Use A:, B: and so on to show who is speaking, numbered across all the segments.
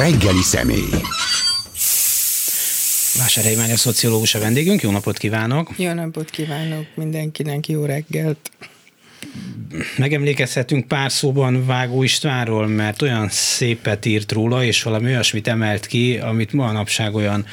A: reggeli személy.
B: Vásárhelyi Mária szociológus a vendégünk, jó napot kívánok!
C: Jó napot kívánok mindenkinek, jó reggelt!
B: Megemlékezhetünk pár szóban Vágó Istvánról, mert olyan szépet írt róla, és valami olyasmit emelt ki, amit ma a napság olyan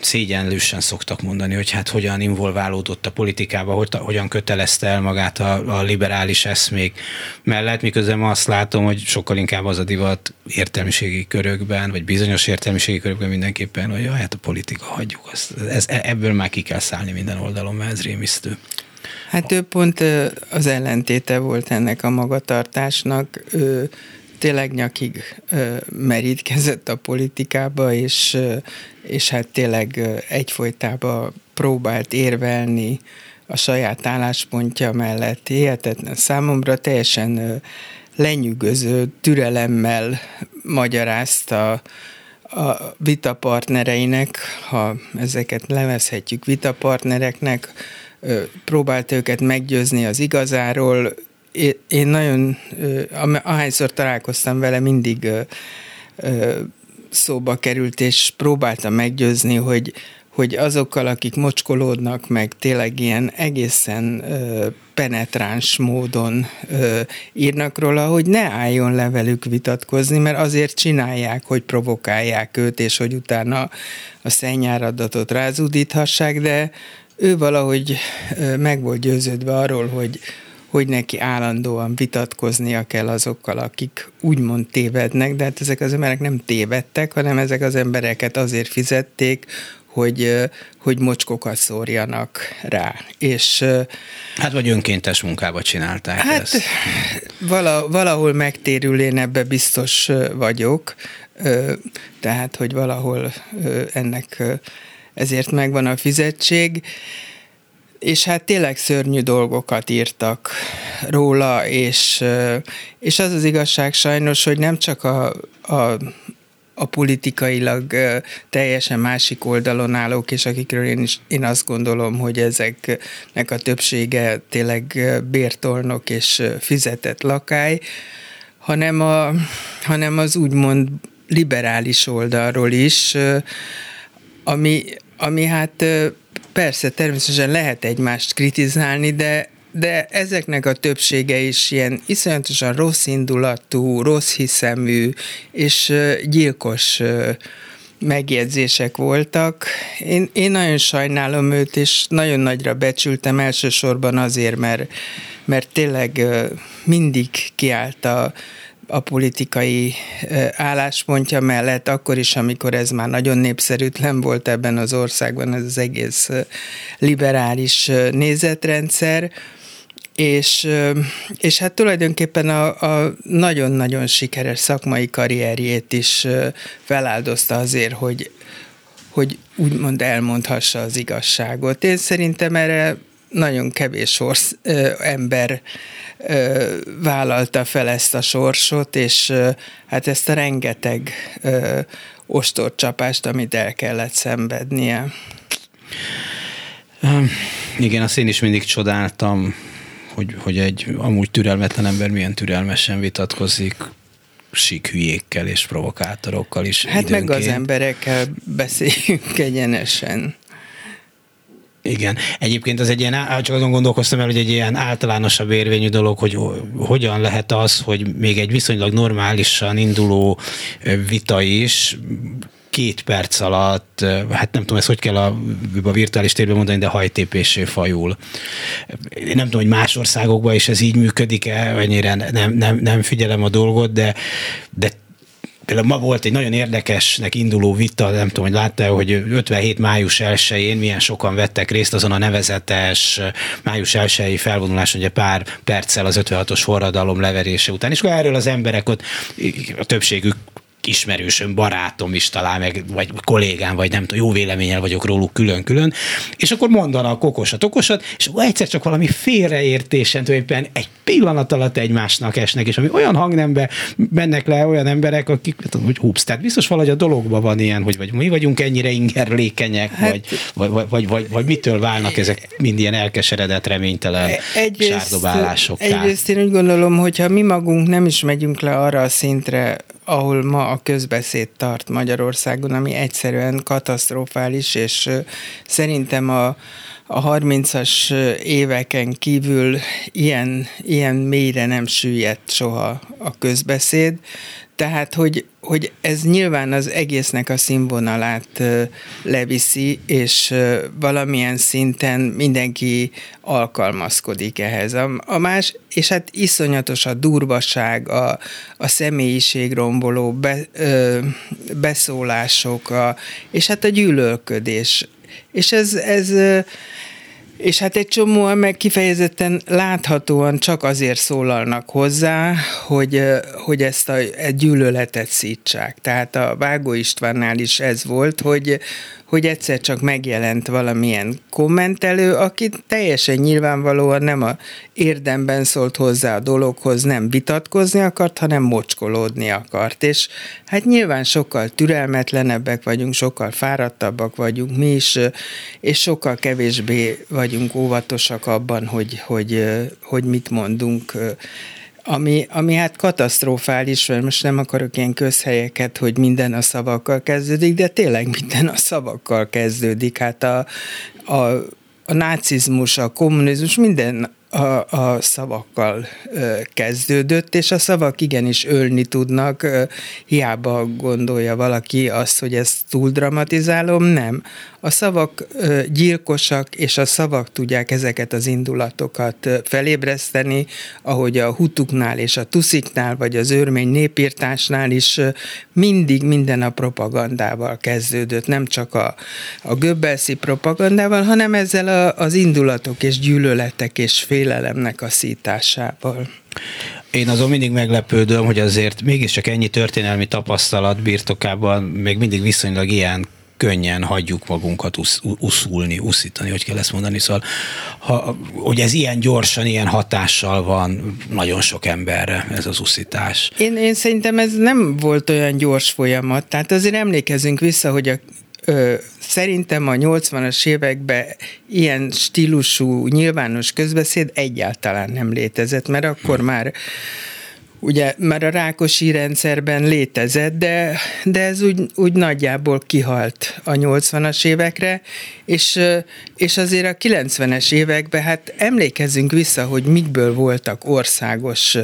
B: szégyenlősen szoktak mondani, hogy hát hogyan involválódott a politikába, hogy, hogyan kötelezte el magát a, a liberális eszmék mellett, miközben ma azt látom, hogy sokkal inkább az a divat értelmiségi körökben, vagy bizonyos értelmiségi körökben mindenképpen, hogy hát a politika hagyjuk, azt, ez, ebből már ki kell szállni minden oldalon, mert ez rémisztő.
C: Hát ő pont az ellentéte volt ennek a magatartásnak. Ő tényleg nyakig merítkezett a politikába, és, és hát tényleg egyfolytában próbált érvelni a saját álláspontja mellett. Hihetetlen számomra teljesen lenyűgöző türelemmel magyarázta a vitapartnereinek, ha ezeket levezhetjük vitapartnereknek, próbált őket meggyőzni az igazáról. Én nagyon, ahányszor találkoztam vele, mindig szóba került, és próbáltam meggyőzni, hogy, hogy azokkal, akik mocskolódnak, meg tényleg ilyen egészen ö, penetráns módon ö, írnak róla, hogy ne álljon le velük vitatkozni, mert azért csinálják, hogy provokálják őt, és hogy utána a szennyáradatot rázudíthassák, de ő valahogy meg volt győződve arról, hogy, hogy neki állandóan vitatkoznia kell azokkal, akik úgymond tévednek, de hát ezek az emberek nem tévedtek, hanem ezek az embereket azért fizették, hogy, hogy mocskokat szórjanak rá. És,
B: hát vagy önkéntes munkába csinálták
C: hát,
B: ezt.
C: Vala, valahol megtérül, én ebbe biztos vagyok, tehát, hogy valahol ennek ezért megvan a fizetség, és hát tényleg szörnyű dolgokat írtak róla, és, és az az igazság sajnos, hogy nem csak a, a, a politikailag teljesen másik oldalon állók, és akikről én, is, én azt gondolom, hogy ezeknek a többsége tényleg bértolnok és fizetett lakály, hanem, a, hanem az úgymond liberális oldalról is, ami, ami hát persze természetesen lehet egymást kritizálni, de de ezeknek a többsége is ilyen iszonyatosan rossz indulatú, rossz hiszemű és gyilkos megjegyzések voltak. Én, én nagyon sajnálom őt, és nagyon nagyra becsültem elsősorban azért, mert, mert tényleg mindig kiállt a a politikai álláspontja mellett, akkor is, amikor ez már nagyon népszerűtlen volt ebben az országban, ez az egész liberális nézetrendszer, és, és hát tulajdonképpen a, a nagyon-nagyon sikeres szakmai karrierjét is feláldozta azért, hogy, hogy úgymond elmondhassa az igazságot. Én szerintem erre nagyon kevés orsz, ö, ember ö, vállalta fel ezt a sorsot, és ö, hát ezt a rengeteg ö, ostorcsapást, amit el kellett szenvednie.
B: Igen, azt én is mindig csodáltam, hogy, hogy egy amúgy türelmetlen ember milyen türelmesen vitatkozik sík hülyékkel és provokátorokkal is.
C: Hát időnként. meg az emberekkel beszéljünk egyenesen.
B: Igen. Egyébként az egy ilyen, csak azon gondolkoztam el, hogy egy ilyen általánosabb érvényű dolog, hogy hogyan lehet az, hogy még egy viszonylag normálisan induló vita is két perc alatt, hát nem tudom, ezt hogy kell a, a virtuális térben mondani, de hajtépésé fajul. Én nem tudom, hogy más országokban is ez így működik-e, ennyire nem, nem, nem figyelem a dolgot, de, de Például ma volt egy nagyon érdekesnek induló vita, nem tudom, hogy látta hogy 57 május 1-én milyen sokan vettek részt azon a nevezetes május 1 felvonuláson, ugye pár perccel az 56-os forradalom leverése után, és akkor erről az emberek ott, a többségük ismerősöm, barátom is talán, meg, vagy kollégám, vagy nem tudom, jó véleménnyel vagyok róluk külön-külön, és akkor mondanak okosat, okosat, és egyszer csak valami félreértésen tulajdonképpen egy pillanat alatt egymásnak esnek, és ami olyan hangnembe mennek le olyan emberek, akik, tudom, hogy húpsz, tehát biztos valahogy a dologban van ilyen, hogy vagy mi vagyunk ennyire ingerlékenyek, hát, vagy, vagy, vagy, vagy, vagy, vagy, mitől válnak ezek mind ilyen elkeseredett, reménytelen egyrészt, sárdobálásokká.
C: Egyrészt én úgy gondolom, hogy ha mi magunk nem is megyünk le arra a szintre, ahol ma a közbeszéd tart Magyarországon, ami egyszerűen katasztrofális, és szerintem a, a 30-as éveken kívül ilyen, ilyen mélyre nem süllyedt soha a közbeszéd, tehát, hogy, hogy ez nyilván az egésznek a színvonalát leviszi, és valamilyen szinten mindenki alkalmazkodik ehhez. A, a más, és hát iszonyatos a durvaság, a, a személyiségromboló be, ö, beszólások, a, és hát a gyűlölködés. És ez, ez és hát egy csomóan meg kifejezetten láthatóan csak azért szólalnak hozzá, hogy, hogy ezt a, a gyűlöletet szítsák. Tehát a Vágó Istvánnál is ez volt, hogy, hogy egyszer csak megjelent valamilyen kommentelő, aki teljesen nyilvánvalóan nem a érdemben szólt hozzá a dologhoz, nem vitatkozni akart, hanem mocskolódni akart. És hát nyilván sokkal türelmetlenebbek vagyunk, sokkal fáradtabbak vagyunk mi is, és sokkal kevésbé vagyunk óvatosak abban, hogy, hogy, hogy mit mondunk ami, ami hát katasztrofális, mert most nem akarok ilyen közhelyeket, hogy minden a szavakkal kezdődik, de tényleg minden a szavakkal kezdődik. Hát a, a, a nácizmus, a kommunizmus, minden a, a szavakkal ö, kezdődött, és a szavak igenis ölni tudnak, ö, hiába gondolja valaki azt, hogy ezt túl dramatizálom, nem. A szavak gyilkosak, és a szavak tudják ezeket az indulatokat felébreszteni, ahogy a hutuknál és a tusziknál, vagy az örmény népírtásnál is mindig minden a propagandával kezdődött, nem csak a, a göbbelszi propagandával, hanem ezzel a, az indulatok és gyűlöletek és fél félelemnek a szításával.
B: Én azon mindig meglepődöm, hogy azért mégiscsak ennyi történelmi tapasztalat birtokában még mindig viszonylag ilyen könnyen hagyjuk magunkat usz, uszulni, uszítani, hogy kell ezt mondani. Szóval, ha, hogy ez ilyen gyorsan, ilyen hatással van nagyon sok emberre, ez az uszítás.
C: Én, én szerintem ez nem volt olyan gyors folyamat. Tehát azért emlékezünk vissza, hogy a ö, szerintem a 80-as években ilyen stílusú nyilvános közbeszéd egyáltalán nem létezett, mert akkor már ugye már a Rákosi rendszerben létezett, de, de ez úgy, úgy nagyjából kihalt a 80-as évekre, és, és azért a 90-es években, hát emlékezzünk vissza, hogy mikből voltak országos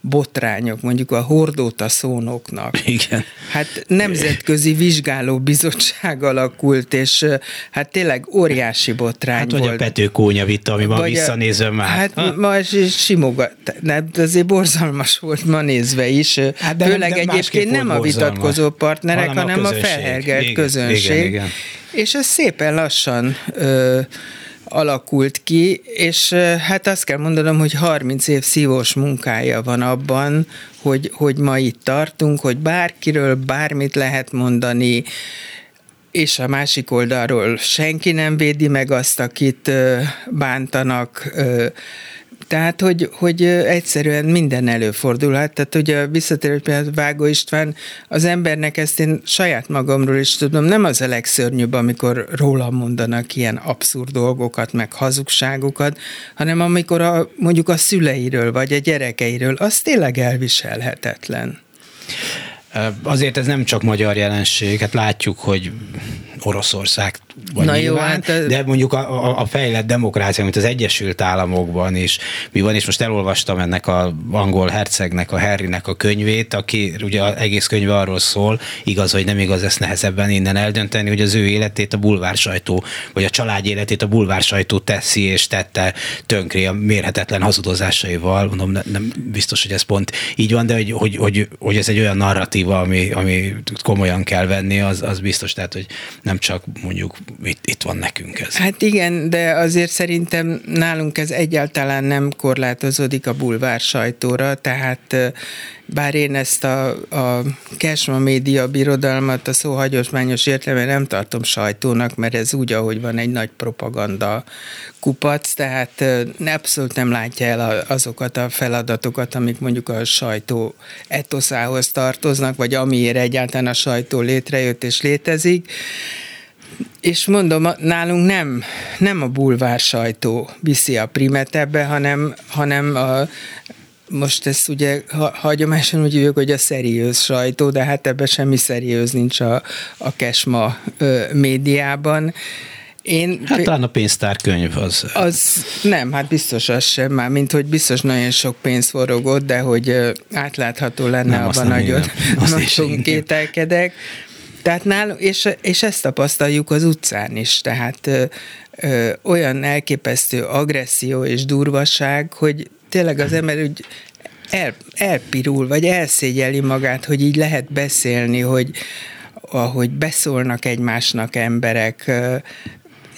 C: botrányok, mondjuk a hordóta szónoknak.
B: Igen.
C: Hát nemzetközi vizsgáló bizottság alakult, és hát tényleg óriási botrány hát,
B: volt.
C: vagy
B: a Petőkónya vita, ami ma visszanézem már.
C: Hát ha? ma simogat, azért borzalmas volt ma nézve is. Hát de Főleg de egyébként nem a vitatkozó partnerek, hanem, hanem a, a felhergelt igen, közönség. Igen, igen. És ez szépen lassan ö, alakult ki, és hát azt kell mondanom, hogy 30 év szívós munkája van abban, hogy, hogy ma itt tartunk, hogy bárkiről bármit lehet mondani, és a másik oldalról senki nem védi meg azt, akit bántanak, tehát, hogy, hogy egyszerűen minden előfordulhat. Tehát ugye visszatérő például Vágó István, az embernek ezt én saját magamról is tudom, nem az a legszörnyűbb, amikor róla mondanak ilyen abszurd dolgokat, meg hazugságokat, hanem amikor a, mondjuk a szüleiről, vagy a gyerekeiről, az tényleg elviselhetetlen.
B: Azért ez nem csak magyar jelenség, hát látjuk, hogy Oroszország van Na nyilván, jó, hát, de mondjuk a, a, a fejlett demokrácia, mint az Egyesült Államokban is mi van, és most elolvastam ennek a angol hercegnek, a Harrynek a könyvét, aki ugye az egész könyve arról szól, igaz, hogy nem igaz, ezt nehezebben innen eldönteni, hogy az ő életét a bulvársajtó, vagy a család életét a bulvársajtó teszi és tette tönkré a mérhetetlen hazudozásaival. Mondom, nem, nem biztos, hogy ez pont így van, de hogy, hogy, hogy, hogy ez egy olyan narratíva, ami, ami komolyan kell venni, az, az biztos, tehát, hogy nem csak mondjuk itt, itt van nekünk ez.
C: Hát igen, de azért szerintem nálunk ez egyáltalán nem korlátozódik a bulvár sajtóra, tehát bár én ezt a, a Kesma média birodalmat a szó hagyosmányos értelemben nem tartom sajtónak, mert ez úgy, ahogy van egy nagy propaganda kupac, tehát abszolút nem látja el azokat a feladatokat, amik mondjuk a sajtó etoszához tartoznak, vagy amiért egyáltalán a sajtó létrejött és létezik. És mondom, nálunk nem, nem a bulvár sajtó viszi a primet ebbe, hanem, hanem a, most ezt ugye ha, hagyományosan úgy hívjuk, hogy a szeriőz sajtó, de hát ebben semmi szeriőz nincs a, a Kesma ö, médiában.
B: Én, hát talán a pénztárkönyv az.
C: Az nem, hát biztos az sem, már mint hogy biztos nagyon sok pénz forogott, de hogy átlátható lenne, nem, abban nagyon, nagyon kételkedek. Tehát nál, és, és ezt tapasztaljuk az utcán is, tehát ö, ö, olyan elképesztő agresszió és durvaság, hogy tényleg az ember úgy el, elpirul, vagy elszégyeli magát, hogy így lehet beszélni, hogy ahogy beszólnak egymásnak emberek.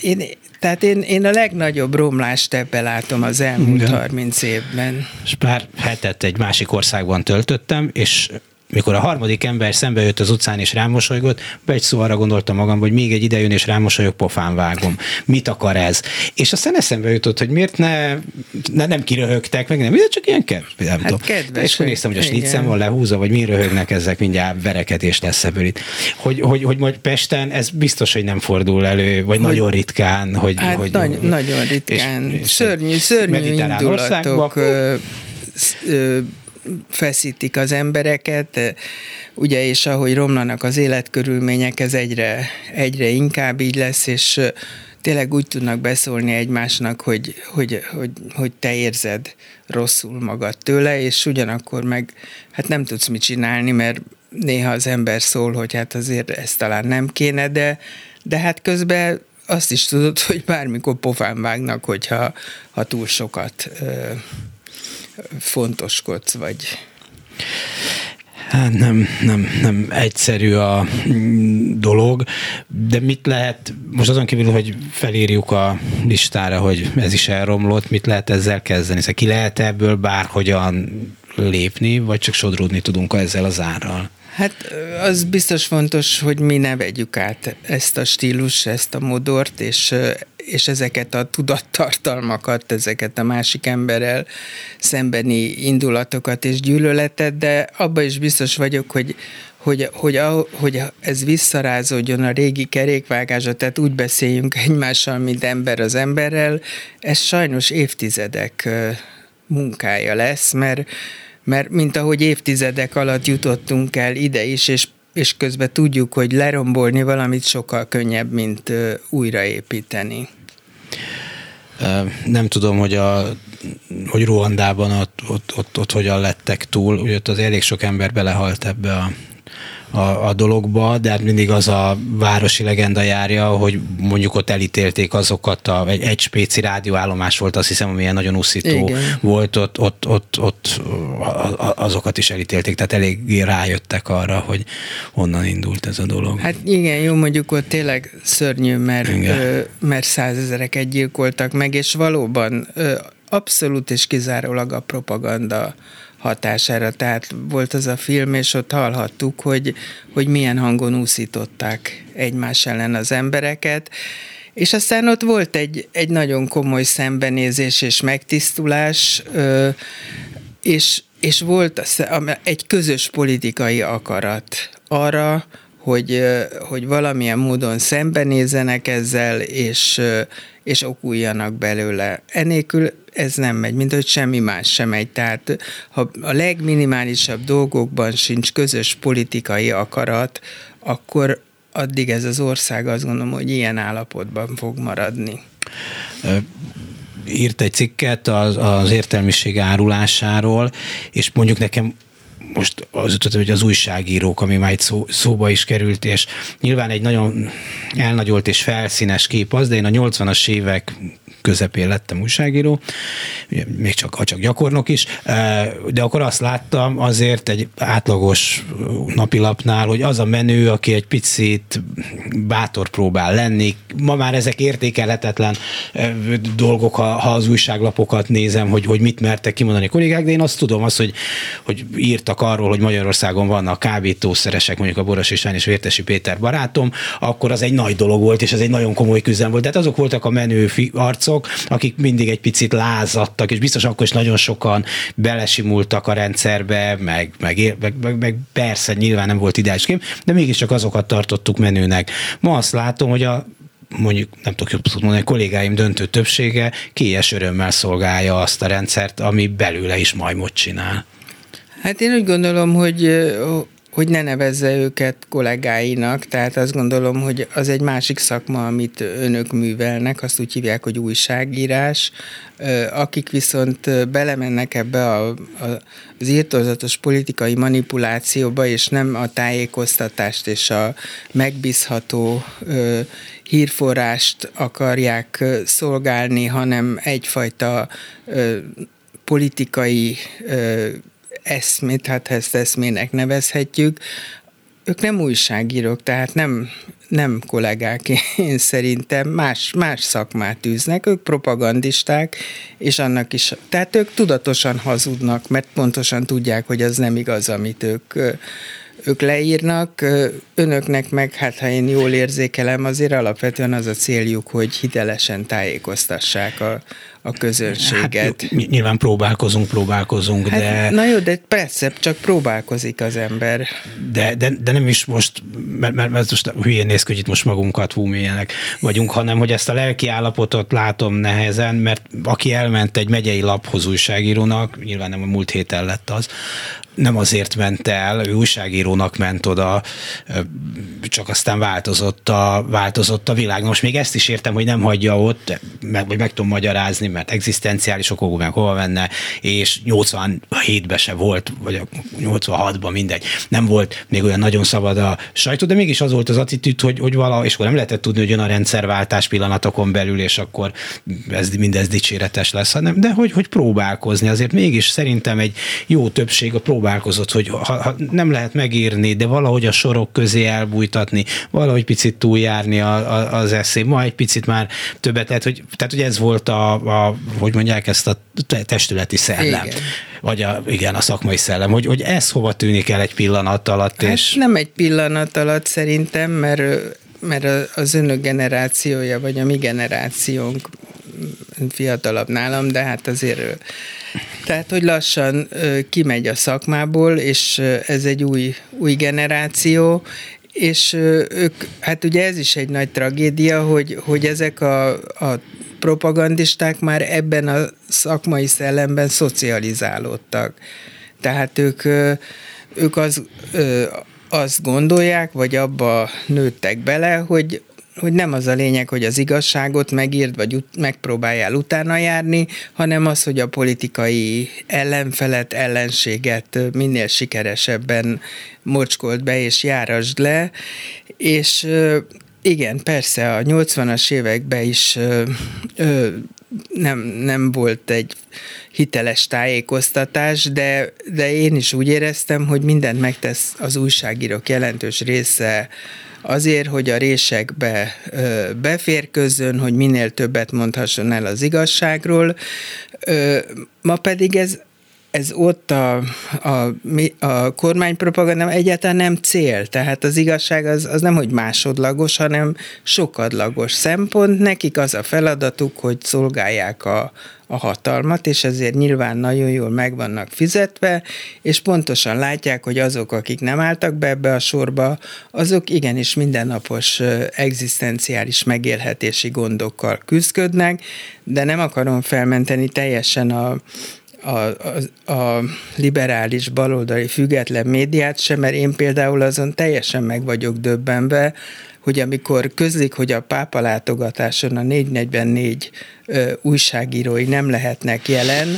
C: Én, tehát én, én a legnagyobb romlást ebbe látom az elmúlt Igen. 30 évben.
B: És pár hetet egy másik országban töltöttem, és mikor a harmadik ember szembe jött az utcán és rám mosolygott, be egy szó arra gondoltam magam, hogy még egy ide jön és rám mosolyog, pofán vágom. Mit akar ez? És aztán eszembe jutott, hogy miért ne, ne nem kiröhögtek, meg nem, de csak ilyen kedves. Nem hát kedves. És akkor néztem, hogy a snitzem van lehúzva, vagy mi röhögnek ezek, mindjárt verekedés lesz ebből itt. Hogy, hogy, hogy majd Pesten ez biztos, hogy nem fordul elő, vagy hogy, nagyon ritkán. Hogy,
C: hát
B: hogy,
C: nagy, nagyon ritkán. És, és szörnyű, szörnyű indulatok. Ö, feszítik az embereket, ugye, és ahogy romlanak az életkörülmények, ez egyre, egyre inkább így lesz, és tényleg úgy tudnak beszólni egymásnak, hogy, hogy, hogy, hogy te érzed rosszul magad tőle, és ugyanakkor meg hát nem tudsz mit csinálni, mert néha az ember szól, hogy hát azért ezt talán nem kéne, de, de hát közben azt is tudod, hogy bármikor pofán vágnak, hogyha ha túl sokat fontoskodsz, vagy...
B: Hát nem, nem, nem egyszerű a dolog, de mit lehet, most azon kívül, hogy felírjuk a listára, hogy ez is elromlott, mit lehet ezzel kezdeni? Szóval ki lehet ebből bárhogyan lépni, vagy csak sodródni tudunk ezzel az árral?
C: Hát az biztos fontos, hogy mi ne vegyük át ezt a stílus, ezt a modort, és, és ezeket a tudattartalmakat, ezeket a másik emberrel szembeni indulatokat és gyűlöletet, de abban is biztos vagyok, hogy hogy, hogy, hogy ez visszarázódjon a régi kerékvágásra, tehát úgy beszéljünk egymással, mint ember az emberrel, ez sajnos évtizedek munkája lesz, mert mert mint ahogy évtizedek alatt jutottunk el ide is, és és közben tudjuk, hogy lerombolni valamit sokkal könnyebb, mint újraépíteni.
B: Nem tudom, hogy a hogy Ruandában ott, ott, ott, ott hogyan lettek túl, ugye ott az elég sok ember belehalt ebbe a a, a dologba, de hát mindig az a városi legenda járja, hogy mondjuk ott elítélték azokat, a, egy, egy spéci rádióállomás volt, azt hiszem, amilyen nagyon uszító Igen. volt, ott, ott, ott, ott azokat is elítélték, tehát eléggé rájöttek arra, hogy honnan indult ez a dolog.
C: Hát igen, jó, mondjuk ott tényleg szörnyű, mert, ö, mert százezereket gyilkoltak meg, és valóban ö, abszolút és kizárólag a propaganda hatására. Tehát volt az a film, és ott hallhattuk, hogy, hogy milyen hangon úszították egymás ellen az embereket, és aztán ott volt egy, egy nagyon komoly szembenézés és megtisztulás, és, és volt egy közös politikai akarat arra, hogy, hogy valamilyen módon szembenézzenek ezzel, és, és okuljanak belőle. Enélkül ez nem megy, mint hogy semmi más sem megy. Tehát ha a legminimálisabb dolgokban sincs közös politikai akarat, akkor addig ez az ország azt gondolom, hogy ilyen állapotban fog maradni.
B: Írt egy cikket az, az értelmiség árulásáról, és mondjuk nekem most az jutott, hogy az újságírók, ami már itt szó, szóba is került, és nyilván egy nagyon elnagyolt és felszínes kép az, de én a 80-as évek közepén lettem újságíró, még csak, csak gyakornok is, de akkor azt láttam azért egy átlagos napilapnál, hogy az a menő, aki egy picit bátor próbál lenni, ma már ezek értékelhetetlen dolgok, ha, ha az újságlapokat nézem, hogy, hogy mit mertek kimondani kollégák, de én azt tudom, azt, hogy, hogy írtak arról, hogy Magyarországon vannak kábítószeresek, mondjuk a Boros István és Vértesi Péter barátom, akkor az egy nagy dolog volt, és ez egy nagyon komoly küzdelem volt. Tehát azok voltak a menő arcok, azok, akik mindig egy picit lázadtak, és biztos akkor is nagyon sokan belesimultak a rendszerbe, meg, meg, meg, meg, meg persze nyilván nem volt ideális kép, de mégiscsak azokat tartottuk menőnek. Ma azt látom, hogy a mondjuk nem tudok jobb mondani, a kollégáim döntő többsége kies örömmel szolgálja azt a rendszert, ami belőle is majmot csinál.
C: Hát én úgy gondolom, hogy hogy ne nevezze őket kollégáinak, tehát azt gondolom, hogy az egy másik szakma, amit önök művelnek, azt úgy hívják, hogy újságírás. Akik viszont belemennek ebbe a, a, az írtózatos politikai manipulációba, és nem a tájékoztatást és a megbízható hírforrást akarják szolgálni, hanem egyfajta politikai eszmét, hát ezt eszmének nevezhetjük, ők nem újságírók, tehát nem, nem kollégák, én szerintem más, más szakmát űznek, ők propagandisták, és annak is, tehát ők tudatosan hazudnak, mert pontosan tudják, hogy az nem igaz, amit ők ők leírnak, önöknek meg, hát ha én jól érzékelem, azért alapvetően az a céljuk, hogy hitelesen tájékoztassák a, a közönséget. Hát,
B: nyilván próbálkozunk, próbálkozunk, hát, de...
C: Na jó, de persze, csak próbálkozik az ember.
B: De, de, de nem is most, mert, mert, mert most hülyén néz hogy itt most magunkat hú, milyenek vagyunk, hanem hogy ezt a lelki állapotot látom nehezen, mert aki elment egy megyei laphoz újságírónak, nyilván nem a múlt héten lett az, nem azért ment el, ő újságírónak ment oda, csak aztán változott a, változott a világ. Most még ezt is értem, hogy nem hagyja ott, meg, vagy meg tudom magyarázni, mert egzisztenciális okokból meg hova menne, és 87-ben se volt, vagy 86-ban mindegy, nem volt még olyan nagyon szabad a sajtó, de mégis az volt az attitűd, hogy, hogy vala, és akkor nem lehetett tudni, hogy jön a rendszerváltás pillanatokon belül, és akkor ez mindez dicséretes lesz, hanem de hogy, hogy próbálkozni. Azért mégis szerintem egy jó többség a próbál próbálkozott, hogy ha, ha nem lehet megírni, de valahogy a sorok közé elbújtatni, valahogy picit túljárni a, a, az eszé, ma egy picit már többet lehet, hogy, tehát hogy ez volt a, a hogy mondják ezt a testületi szellem. Igen. Vagy a, igen, a szakmai szellem, hogy, hogy ez hova tűnik el egy pillanat alatt.
C: Hát és... nem egy pillanat alatt szerintem, mert mert az önök generációja, vagy a mi generációnk fiatalabb nálam, de hát azért tehát, hogy lassan kimegy a szakmából, és ez egy új, új generáció, és ők, hát ugye ez is egy nagy tragédia, hogy, hogy ezek a, a propagandisták már ebben a szakmai szellemben szocializálódtak. Tehát ők, ők az, azt gondolják, vagy abba nőttek bele, hogy hogy nem az a lényeg, hogy az igazságot megírd, vagy ut- megpróbáljál utána járni, hanem az, hogy a politikai ellenfelet, ellenséget minél sikeresebben mocskold be és járasd le, és igen, persze a 80-as években is nem, nem volt egy hiteles tájékoztatás, de, de én is úgy éreztem, hogy mindent megtesz az újságírók jelentős része azért, hogy a résekbe beférkőzzön, hogy minél többet mondhasson el az igazságról. Ma pedig ez ez ott a, a, a kormánypropaganda egyáltalán nem cél, tehát az igazság az, az nem, hogy másodlagos, hanem sokadlagos szempont. Nekik az a feladatuk, hogy szolgálják a, a hatalmat, és ezért nyilván nagyon jól meg vannak fizetve, és pontosan látják, hogy azok, akik nem álltak be ebbe a sorba, azok igenis mindennapos egzisztenciális megélhetési gondokkal küzdködnek, de nem akarom felmenteni teljesen a, a, a, liberális baloldali független médiát sem, mert én például azon teljesen meg vagyok döbbenve, hogy amikor közlik, hogy a pápa látogatáson a 444 ö, újságírói nem lehetnek jelen,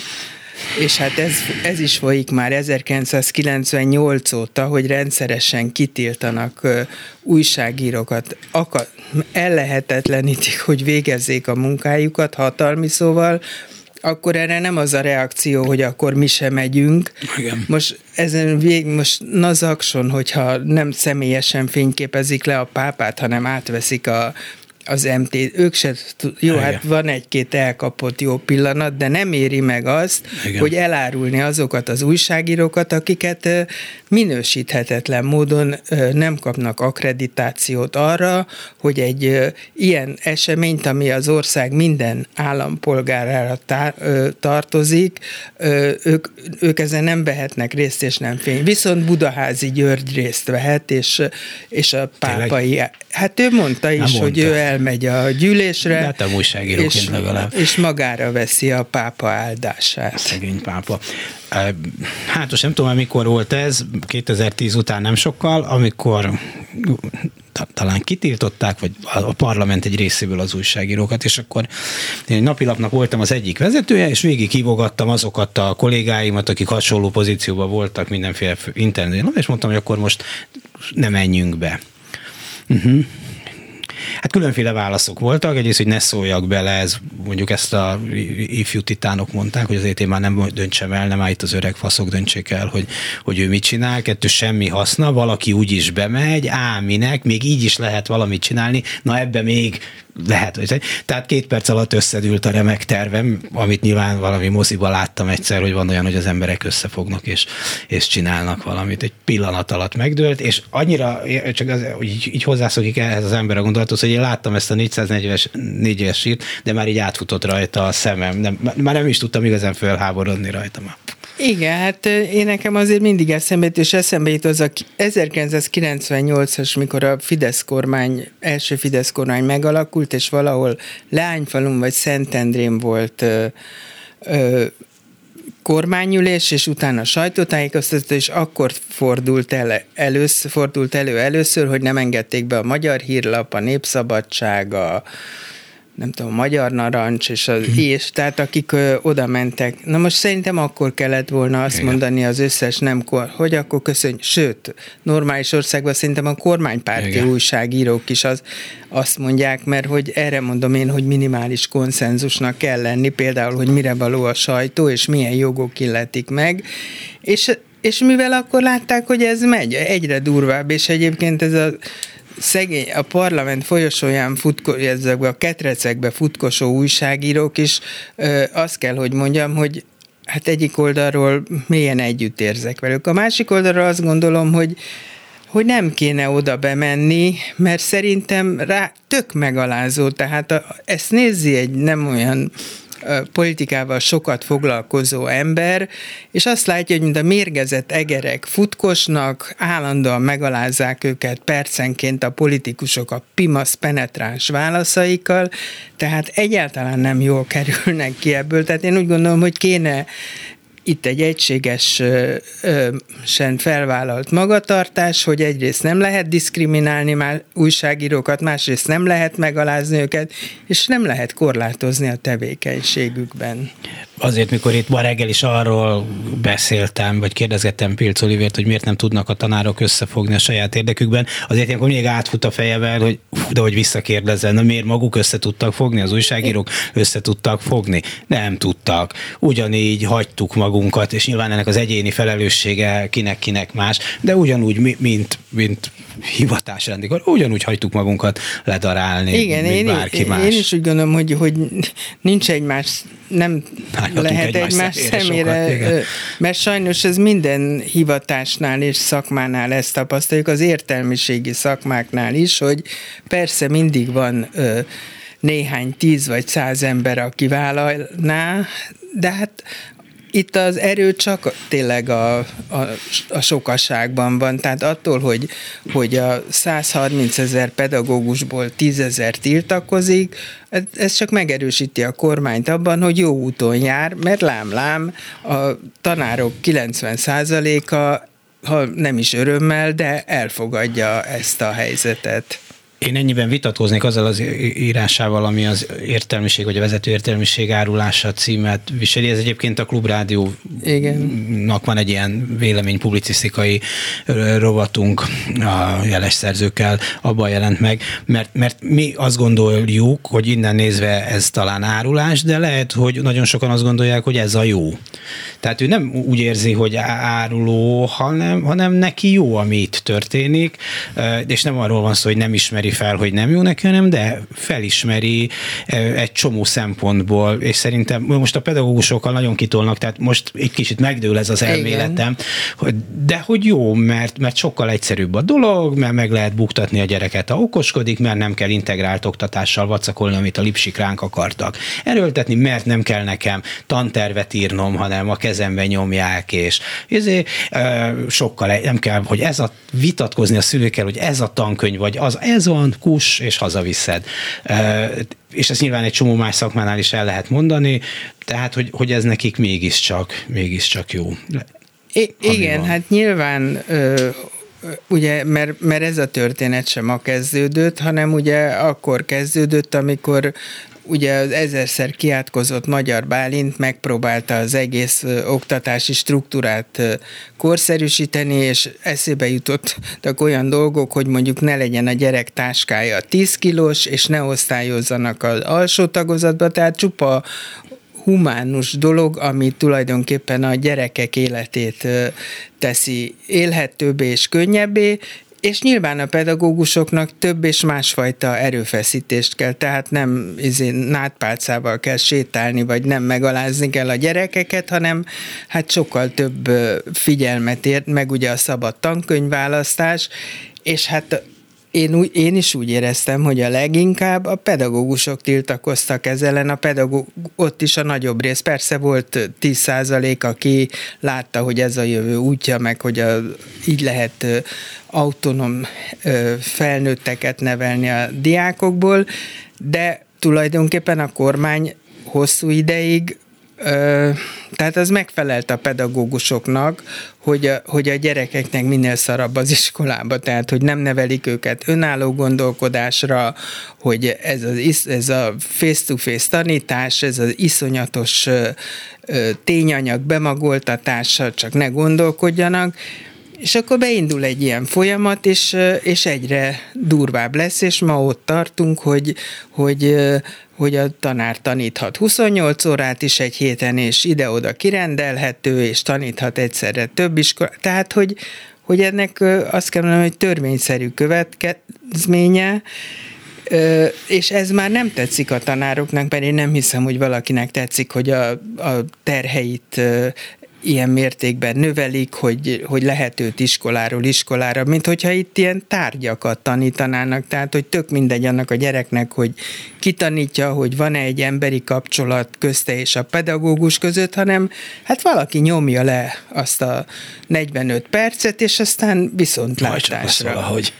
C: és hát ez, ez is folyik már 1998 óta, hogy rendszeresen kitiltanak ö, újságírókat, akar, ellehetetlenítik, hogy végezzék a munkájukat hatalmi szóval, akkor erre nem az a reakció, hogy akkor mi sem megyünk. Igen. Most ezen vég, most nazakson, hogyha nem személyesen fényképezik le a pápát, hanem átveszik a az MT, ők se, jó, Igen. hát van egy-két elkapott jó pillanat, de nem éri meg azt, Igen. hogy elárulni azokat az újságírókat, akiket minősíthetetlen módon nem kapnak akkreditációt arra, hogy egy ilyen eseményt, ami az ország minden állampolgárára tartozik, ők, ők ezen nem vehetnek részt, és nem fény. Viszont Budaházi György részt vehet, és, és a pápai, Tényleg? hát ő mondta is, hogy ő el bemegy a gyűlésre.
B: Hát a újságíróként és, legalább.
C: És magára veszi a pápa áldását.
B: Szegény pápa. Hát most nem tudom, mikor volt ez, 2010 után nem sokkal, amikor talán kitiltották, vagy a parlament egy részéből az újságírókat, és akkor én napilapnak voltam az egyik vezetője, és végig hívogattam azokat a kollégáimat, akik hasonló pozícióban voltak mindenféle interneten, és mondtam, hogy akkor most nem menjünk be. Uh-huh. Hát különféle válaszok voltak, egyrészt, hogy ne szóljak bele, ez mondjuk ezt a ifjú titánok mondták, hogy azért én már nem döntsem el, nem itt az öreg faszok döntsék el, hogy, hogy ő mit csinál, kettő semmi haszna, valaki úgy is bemegy, áminek, még így is lehet valamit csinálni, na ebbe még lehet, hogy tehát két perc alatt összedült a remek tervem, amit nyilván valami moziba láttam egyszer, hogy van olyan, hogy az emberek összefognak és, és csinálnak valamit. Egy pillanat alatt megdőlt, és annyira, csak az, így, így hozzászokik ehhez az ember a gondolathoz, hogy én láttam ezt a 440-es négyes sírt, de már így átfutott rajta a szemem. Nem, már nem is tudtam igazán fölháborodni rajta már.
C: Igen, hát én nekem azért mindig eszembe jut, és eszembe jut az a 1998-as, mikor a Fidesz kormány, első Fidesz kormány megalakult, és valahol Leányfalun vagy Szentendrén volt ö, ö, kormányülés, és utána sajtótájékoztató, és akkor fordult, el, először, fordult elő először, hogy nem engedték be a Magyar Hírlap, a Népszabadság, a, nem tudom, Magyar Narancs, és az mm. és, tehát akik ö, oda mentek. Na most szerintem akkor kellett volna azt Igen. mondani az összes nem, hogy akkor köszönj, sőt, normális országban szerintem a kormánypárti Igen. újságírók is az, azt mondják, mert hogy erre mondom én, hogy minimális konszenzusnak kell lenni, például, hogy mire való a sajtó, és milyen jogok illetik meg, és és mivel akkor látták, hogy ez megy, egyre durvább, és egyébként ez a szegény, a parlament folyosóján futko, ezekbe a ketrecekbe futkosó újságírók is ö, azt kell, hogy mondjam, hogy hát egyik oldalról mélyen együtt érzek velük. A másik oldalról azt gondolom, hogy hogy nem kéne oda bemenni, mert szerintem rá tök megalázó, tehát a, ezt nézi egy nem olyan politikával sokat foglalkozó ember, és azt látja, hogy mint a mérgezett egerek futkosnak, állandóan megalázzák őket percenként a politikusok a pimasz penetráns válaszaikkal, tehát egyáltalán nem jól kerülnek ki ebből. Tehát én úgy gondolom, hogy kéne itt egy egységesen felvállalt magatartás, hogy egyrészt nem lehet diszkriminálni már újságírókat, másrészt nem lehet megalázni őket, és nem lehet korlátozni a tevékenységükben.
B: Azért, mikor itt ma reggel is arról beszéltem, vagy kérdezgettem Pilc Olivért, hogy miért nem tudnak a tanárok összefogni a saját érdekükben, azért ilyenkor még átfut a fejemben, hogy de hogy visszakérdezzen, na miért maguk össze tudtak fogni, az újságírók össze tudtak fogni? Nem tudtak. Ugyanígy hagytuk magunkat, és nyilván ennek az egyéni felelőssége kinek-kinek más, de ugyanúgy, mint, mint hivatásrendikor, ugyanúgy hagytuk magunkat ledarálni,
C: Igen, mint én, bárki más. Én is úgy gondolom, hogy, hogy nincs egymás, nem lehet egymás szemére, sokat, mert sajnos ez minden hivatásnál és szakmánál ezt tapasztaljuk, az értelmiségi szakmáknál is, hogy persze mindig van néhány tíz vagy száz ember, aki vállalná, de hát itt az erő csak tényleg a, a, a sokaságban van, tehát attól, hogy, hogy a 130 ezer pedagógusból 10 ezer tiltakozik, ez csak megerősíti a kormányt abban, hogy jó úton jár, mert lám-lám a tanárok 90%-a ha nem is örömmel, de elfogadja ezt a helyzetet.
B: Én ennyiben vitatkoznék azzal az írásával, ami az értelmiség, vagy a vezető értelmiség árulása címet viseli. Ez egyébként a Klubrádiónak van egy ilyen vélemény publicisztikai rovatunk a jeles szerzőkkel, abban jelent meg, mert, mert mi azt gondoljuk, hogy innen nézve ez talán árulás, de lehet, hogy nagyon sokan azt gondolják, hogy ez a jó. Tehát ő nem úgy érzi, hogy áruló, hanem, hanem neki jó, ami itt történik, és nem arról van szó, hogy nem ismeri fel, hogy nem jó neki, hanem de felismeri egy csomó szempontból, és szerintem most a pedagógusokkal nagyon kitolnak, tehát most egy kicsit megdől ez az elméletem, hogy, de hogy jó, mert, mert sokkal egyszerűbb a dolog, mert meg lehet buktatni a gyereket, ha okoskodik, mert nem kell integrált oktatással vacakolni, amit a lipsik ránk akartak. Erőltetni, mert nem kell nekem tantervet írnom, hanem a kezembe nyomják, és ezért sokkal nem kell, hogy ez a vitatkozni a szülőkkel, hogy ez a tankönyv, vagy az, ez van van, kus, és hazaviszed. És ezt nyilván egy csomó más szakmánál is el lehet mondani, tehát, hogy, hogy ez nekik mégiscsak, mégiscsak jó.
C: I- igen, van. hát nyilván ö, ugye, mert, mert ez a történet sem ma kezdődött, hanem ugye akkor kezdődött, amikor ugye az ezerszer kiátkozott Magyar Bálint megpróbálta az egész oktatási struktúrát korszerűsíteni, és eszébe jutottak olyan dolgok, hogy mondjuk ne legyen a gyerek táskája 10 kilós, és ne osztályozzanak az alsó tagozatba, tehát csupa humánus dolog, ami tulajdonképpen a gyerekek életét teszi élhetőbbé és könnyebbé, és nyilván a pedagógusoknak több és másfajta erőfeszítést kell, tehát nem izé, nátpálcával kell sétálni, vagy nem megalázni kell a gyerekeket, hanem hát sokkal több figyelmet ért, meg ugye a szabad tankönyvválasztás, és hát én, úgy, én is úgy éreztem, hogy a leginkább a pedagógusok tiltakoztak ezzel ellen, a pedagóg, ott is a nagyobb rész. Persze volt 10% aki látta, hogy ez a jövő útja, meg hogy a, így lehet autonóm felnőtteket nevelni a diákokból, de tulajdonképpen a kormány hosszú ideig tehát az megfelelt a pedagógusoknak, hogy a, hogy a gyerekeknek minél szarabb az iskolába, tehát hogy nem nevelik őket önálló gondolkodásra, hogy ez, az, ez a face-to-face tanítás, ez az iszonyatos tényanyag bemagoltatása, csak ne gondolkodjanak, és akkor beindul egy ilyen folyamat, és, és egyre durvább lesz, és ma ott tartunk, hogy, hogy, hogy a tanár taníthat 28 órát is egy héten, és ide-oda kirendelhető, és taníthat egyszerre több iskola. Tehát, hogy, hogy ennek azt kell mondanom, hogy törvényszerű következménye, és ez már nem tetszik a tanároknak, mert én nem hiszem, hogy valakinek tetszik, hogy a, a terheit ilyen mértékben növelik, hogy, hogy lehet őt iskoláról iskolára, mint hogyha itt ilyen tárgyakat tanítanának, tehát hogy tök mindegy annak a gyereknek, hogy kitanítja, hogy van-e egy emberi kapcsolat közte és a pedagógus között, hanem hát valaki nyomja le azt a 45 percet, és aztán viszontlátásra.
B: Majd valahogy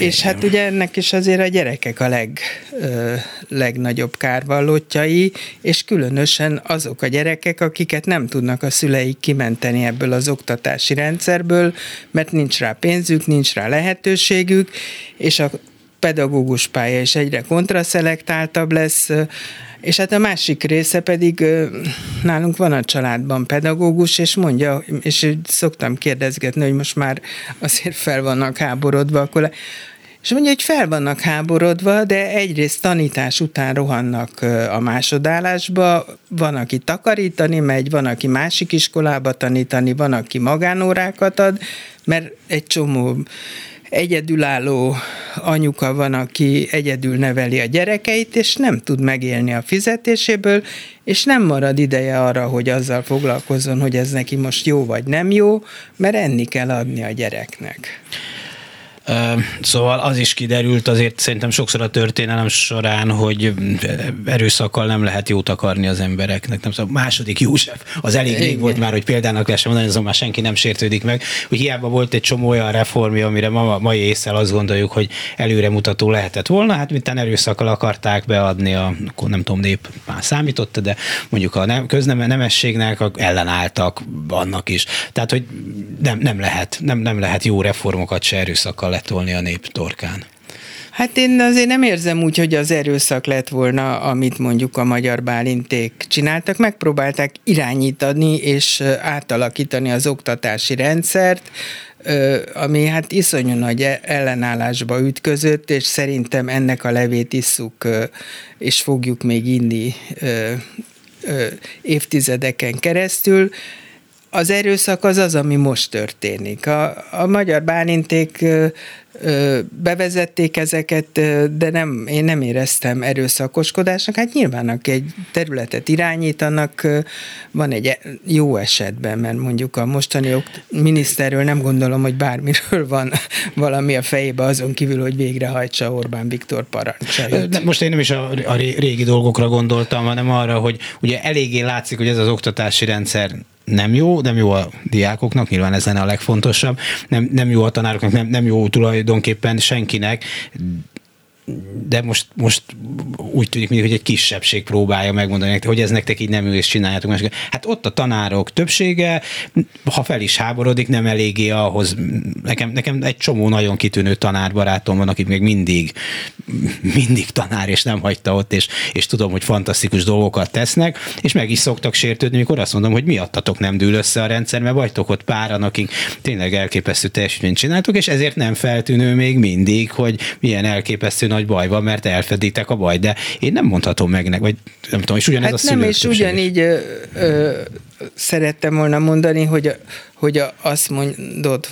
C: és hát ugye ennek is azért a gyerekek a leg, ö, legnagyobb kárvallottjai, és különösen azok a gyerekek, akiket nem tudnak a szüleik kimenteni ebből az oktatási rendszerből, mert nincs rá pénzük, nincs rá lehetőségük, és a pedagógus pálya is egyre kontraszelektáltabb lesz, és hát a másik része pedig nálunk van a családban pedagógus, és mondja, és szoktam kérdezgetni, hogy most már azért fel vannak háborodva, akkor és mondja, hogy fel vannak háborodva, de egyrészt tanítás után rohannak a másodállásba, van, aki takarítani megy, van, aki másik iskolába tanítani, van, aki magánórákat ad, mert egy csomó egyedülálló anyuka van, aki egyedül neveli a gyerekeit, és nem tud megélni a fizetéséből, és nem marad ideje arra, hogy azzal foglalkozzon, hogy ez neki most jó vagy nem jó, mert enni kell adni a gyereknek.
B: Szóval az is kiderült azért szerintem sokszor a történelem során, hogy erőszakkal nem lehet jót akarni az embereknek. Nem szóval második József, az elég rég volt már, hogy példának lehessen mondani, azon már senki nem sértődik meg, hogy hiába volt egy csomó olyan reformja, amire ma, mai észre azt gondoljuk, hogy előremutató lehetett volna, hát mintán erőszakkal akarták beadni a, akkor nem tudom, nép már számította, de mondjuk a nem, köznemességnek ellenálltak annak is. Tehát, hogy nem, nem lehet, nem, nem lehet jó reformokat se erőszakkal letolni a nép torkán.
C: Hát én azért nem érzem úgy, hogy az erőszak lett volna, amit mondjuk a magyar bálinték csináltak. Megpróbálták irányítani és átalakítani az oktatási rendszert, ami hát iszonyú nagy e- ellenállásba ütközött, és szerintem ennek a levét isszuk, és fogjuk még inni évtizedeken keresztül az erőszak az az, ami most történik. A, a magyar báninték bevezették ezeket, de nem, én nem éreztem erőszakoskodásnak. Hát nyilván, aki egy területet irányítanak, van egy jó esetben, mert mondjuk a mostani miniszterről nem gondolom, hogy bármiről van valami a fejébe azon kívül, hogy végrehajtsa Orbán Viktor parancsait.
B: Most én nem is a, a régi dolgokra gondoltam, hanem arra, hogy ugye eléggé látszik, hogy ez az oktatási rendszer nem jó, nem jó a diákoknak, nyilván ez lenne a legfontosabb, nem, nem jó a tanároknak, nem, nem jó tulajdonképpen senkinek, de most, most úgy tűnik, hogy egy kisebbség próbálja megmondani nektek, hogy ez nektek így nem ül, és csináljátok másik. Hát ott a tanárok többsége, ha fel is háborodik, nem eléggé ahhoz. Nekem, nekem egy csomó nagyon kitűnő tanárbarátom van, akik még mindig, mindig tanár, és nem hagyta ott, és, és tudom, hogy fantasztikus dolgokat tesznek, és meg is szoktak sértődni, mikor azt mondom, hogy miattatok nem dől össze a rendszer, mert vagytok ott páran, akik tényleg elképesztő teljesítményt csináltok, és ezért nem feltűnő még mindig, hogy milyen elképesztő nagy baj van, mert elfeditek a baj, de én nem mondhatom meg, vagy nem tudom, és ugyanez
C: hát
B: a
C: nem, és ugyanígy ö, ö, szerettem volna mondani, hogy, hogy azt mondod,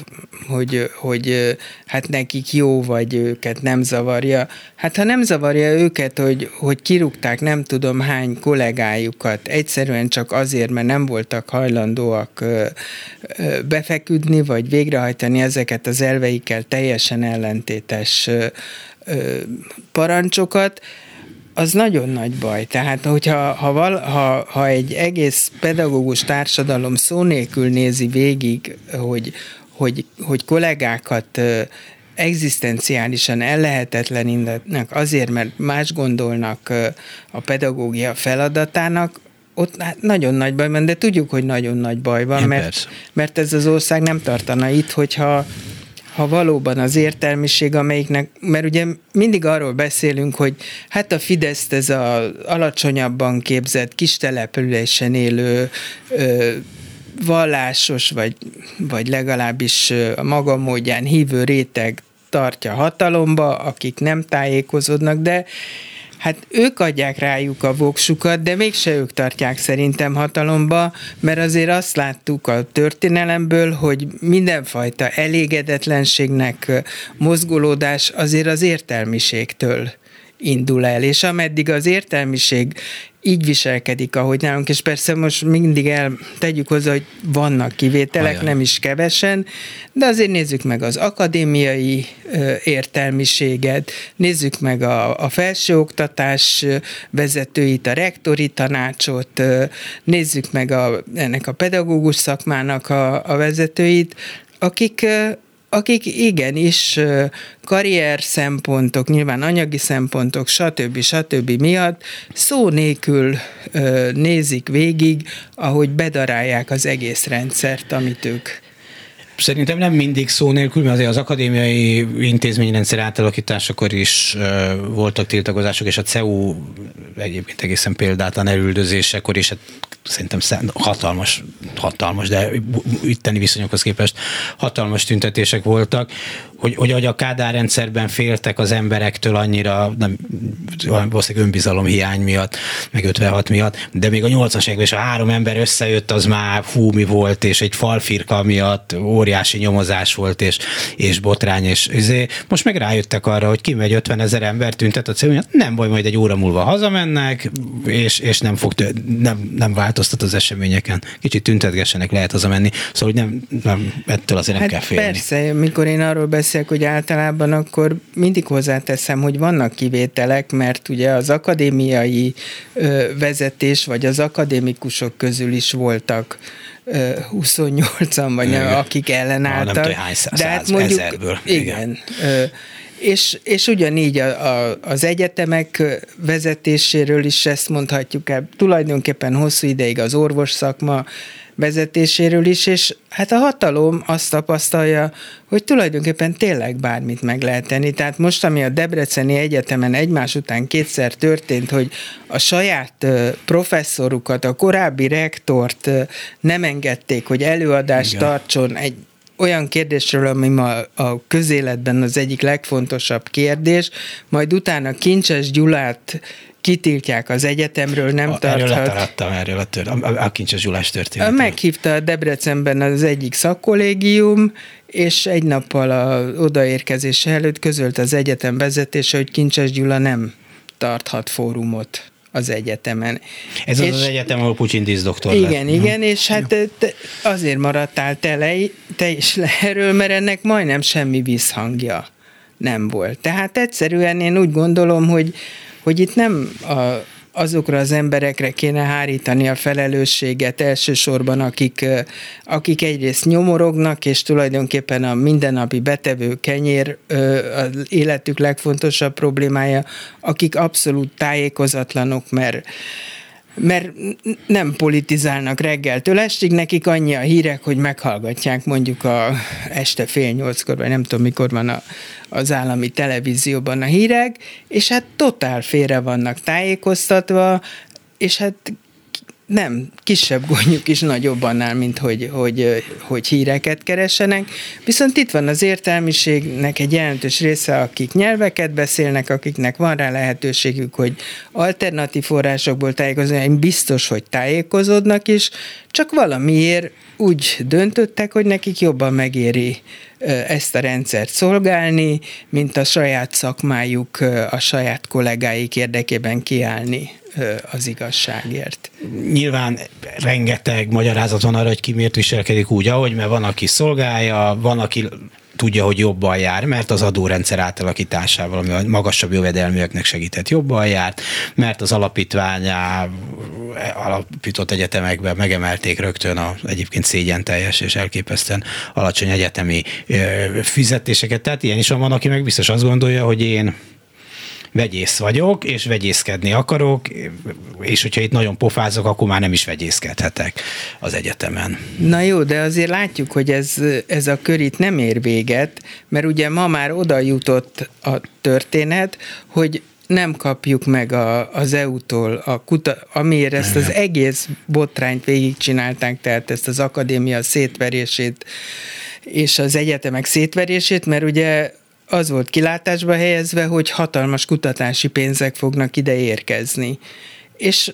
C: hogy, hogy hát nekik jó, vagy őket nem zavarja. Hát ha nem zavarja őket, hogy, hogy kirúgták nem tudom hány kollégájukat, egyszerűen csak azért, mert nem voltak hajlandóak befeküdni, vagy végrehajtani ezeket az elveikkel teljesen ellentétes parancsokat, az nagyon nagy baj. Tehát, hogyha ha, val, ha, ha egy egész pedagógus társadalom szó nélkül nézi végig, hogy, hogy, hogy kollégákat egzisztenciálisan ellehetetlenítenek azért, mert más gondolnak a pedagógia feladatának, ott hát nagyon nagy baj van, de tudjuk, hogy nagyon nagy baj van, mert, mert ez az ország nem tartana itt, hogyha ha valóban az értelmiség, amelyiknek, mert ugye mindig arról beszélünk, hogy hát a Fidesz ez a alacsonyabban képzett, kis településen élő ö, vallásos, vagy, vagy legalábbis a maga módján hívő réteg tartja hatalomba, akik nem tájékozódnak, de Hát ők adják rájuk a voksukat, de mégse ők tartják szerintem hatalomba, mert azért azt láttuk a történelemből, hogy mindenfajta elégedetlenségnek mozgolódás azért az értelmiségtől indul el, és ameddig az értelmiség így viselkedik, ahogy nálunk, és persze most mindig el tegyük hozzá, hogy vannak kivételek, Ajaj. nem is kevesen, de azért nézzük meg az akadémiai ö, értelmiséget, nézzük meg a, a felsőoktatás vezetőit, a rektori tanácsot, ö, nézzük meg a, ennek a pedagógus szakmának a, a vezetőit, akik akik igenis karrier szempontok, nyilván anyagi szempontok, stb. stb. miatt szó nélkül nézik végig, ahogy bedarálják az egész rendszert, amit ők
B: Szerintem nem mindig szó nélkül, mert azért az akadémiai intézményrendszer átalakításakor is uh, voltak tiltakozások, és a CEU egyébként egészen példátlan elüldözésekor is hát szerintem hatalmas, hatalmas, de itteni viszonyokhoz képest hatalmas tüntetések voltak, hogy, hogy, hogy a Kádár rendszerben féltek az emberektől annyira, nem, valószínűleg önbizalom hiány miatt, meg 56 miatt, de még a 80-as években is a három ember összejött, az már hú, mi volt, és egy falfirka miatt óriási nyomozás volt, és, és botrány, és izé. most meg rájöttek arra, hogy kimegy 50 ezer ember tüntet a cél, nem baj, majd egy óra múlva hazamennek, és, és nem, fog, nem, nem változtat az eseményeken. Kicsit tüntetgessenek, lehet hazamenni, szóval hogy nem, nem ettől azért nem hát kell félni.
C: Persze, mikor én arról beszélek, beszélek, hogy általában akkor mindig hozzáteszem, hogy vannak kivételek, mert ugye az akadémiai vezetés, vagy az akadémikusok közül is voltak 28-an, vagy nem, akik ellenálltak. Nem
B: tudom, hány száz, de hát mondjuk, ezerből.
C: Igen. igen és, és ugyanígy a, a, az egyetemek vezetéséről is ezt mondhatjuk el. Tulajdonképpen hosszú ideig az orvos szakma vezetéséről is, és hát a hatalom azt tapasztalja, hogy tulajdonképpen tényleg bármit meg lehet tenni. Tehát most, ami a Debreceni Egyetemen egymás után kétszer történt, hogy a saját professzorukat, a korábbi rektort nem engedték, hogy előadást Igen. tartson egy olyan kérdésről, ami ma a közéletben az egyik legfontosabb kérdés, majd utána Kincses Gyulát kitiltják az egyetemről, nem a, tarthat.
B: Erről letaradtam, erről a, tör, a, a Kincses Gyulás történet.
C: Meghívta a Debrecenben az egyik szakkollégium, és egy nappal a odaérkezése előtt közölt az egyetem vezetése, hogy Kincses Gyula nem tarthat fórumot az egyetemen.
B: Ez és, az az egyetem, ahol Pucsin díszdoktor
C: Igen, lett. igen, és hát te, azért maradtál te, le, te is le erről, mert ennek majdnem semmi visszhangja nem volt. Tehát egyszerűen én úgy gondolom, hogy, hogy itt nem a, azokra az emberekre kéne hárítani a felelősséget elsősorban, akik, akik egyrészt nyomorognak, és tulajdonképpen a mindennapi betevő kenyér az életük legfontosabb problémája, akik abszolút tájékozatlanok, mert mert nem politizálnak reggeltől estig, nekik annyi a hírek, hogy meghallgatják mondjuk a este fél nyolckor, vagy nem tudom mikor van a, az állami televízióban a hírek, és hát totál félre vannak tájékoztatva, és hát nem, kisebb gondjuk is nagyobb annál, mint hogy, hogy, hogy híreket keresenek. Viszont itt van az értelmiségnek egy jelentős része, akik nyelveket beszélnek, akiknek van rá lehetőségük, hogy alternatív forrásokból tájékozni, biztos, hogy tájékozódnak is, csak valamiért úgy döntöttek, hogy nekik jobban megéri ezt a rendszert szolgálni, mint a saját szakmájuk, a saját kollégáik érdekében kiállni az igazságért.
B: Nyilván rengeteg magyarázat van arra, hogy ki miért viselkedik úgy, ahogy, mert van, aki szolgálja, van, aki tudja, hogy jobban jár, mert az adórendszer átalakításával, ami a magasabb jövedelműeknek segített, jobban járt, mert az alapítványá alapított egyetemekben megemelték rögtön a egyébként szégyen teljes és elképesztően alacsony egyetemi fizetéseket. Tehát ilyen is van, aki meg biztos azt gondolja, hogy én vegyész vagyok, és vegyészkedni akarok, és hogyha itt nagyon pofázok, akkor már nem is vegyészkedhetek az egyetemen.
C: Na jó, de azért látjuk, hogy ez, ez a kör itt nem ér véget, mert ugye ma már oda jutott a történet, hogy nem kapjuk meg a, az EU-tól, a kuta, amiért ezt az egész botrányt végigcsinálták, tehát ezt az akadémia szétverését és az egyetemek szétverését, mert ugye az volt kilátásba helyezve, hogy hatalmas kutatási pénzek fognak ide érkezni. És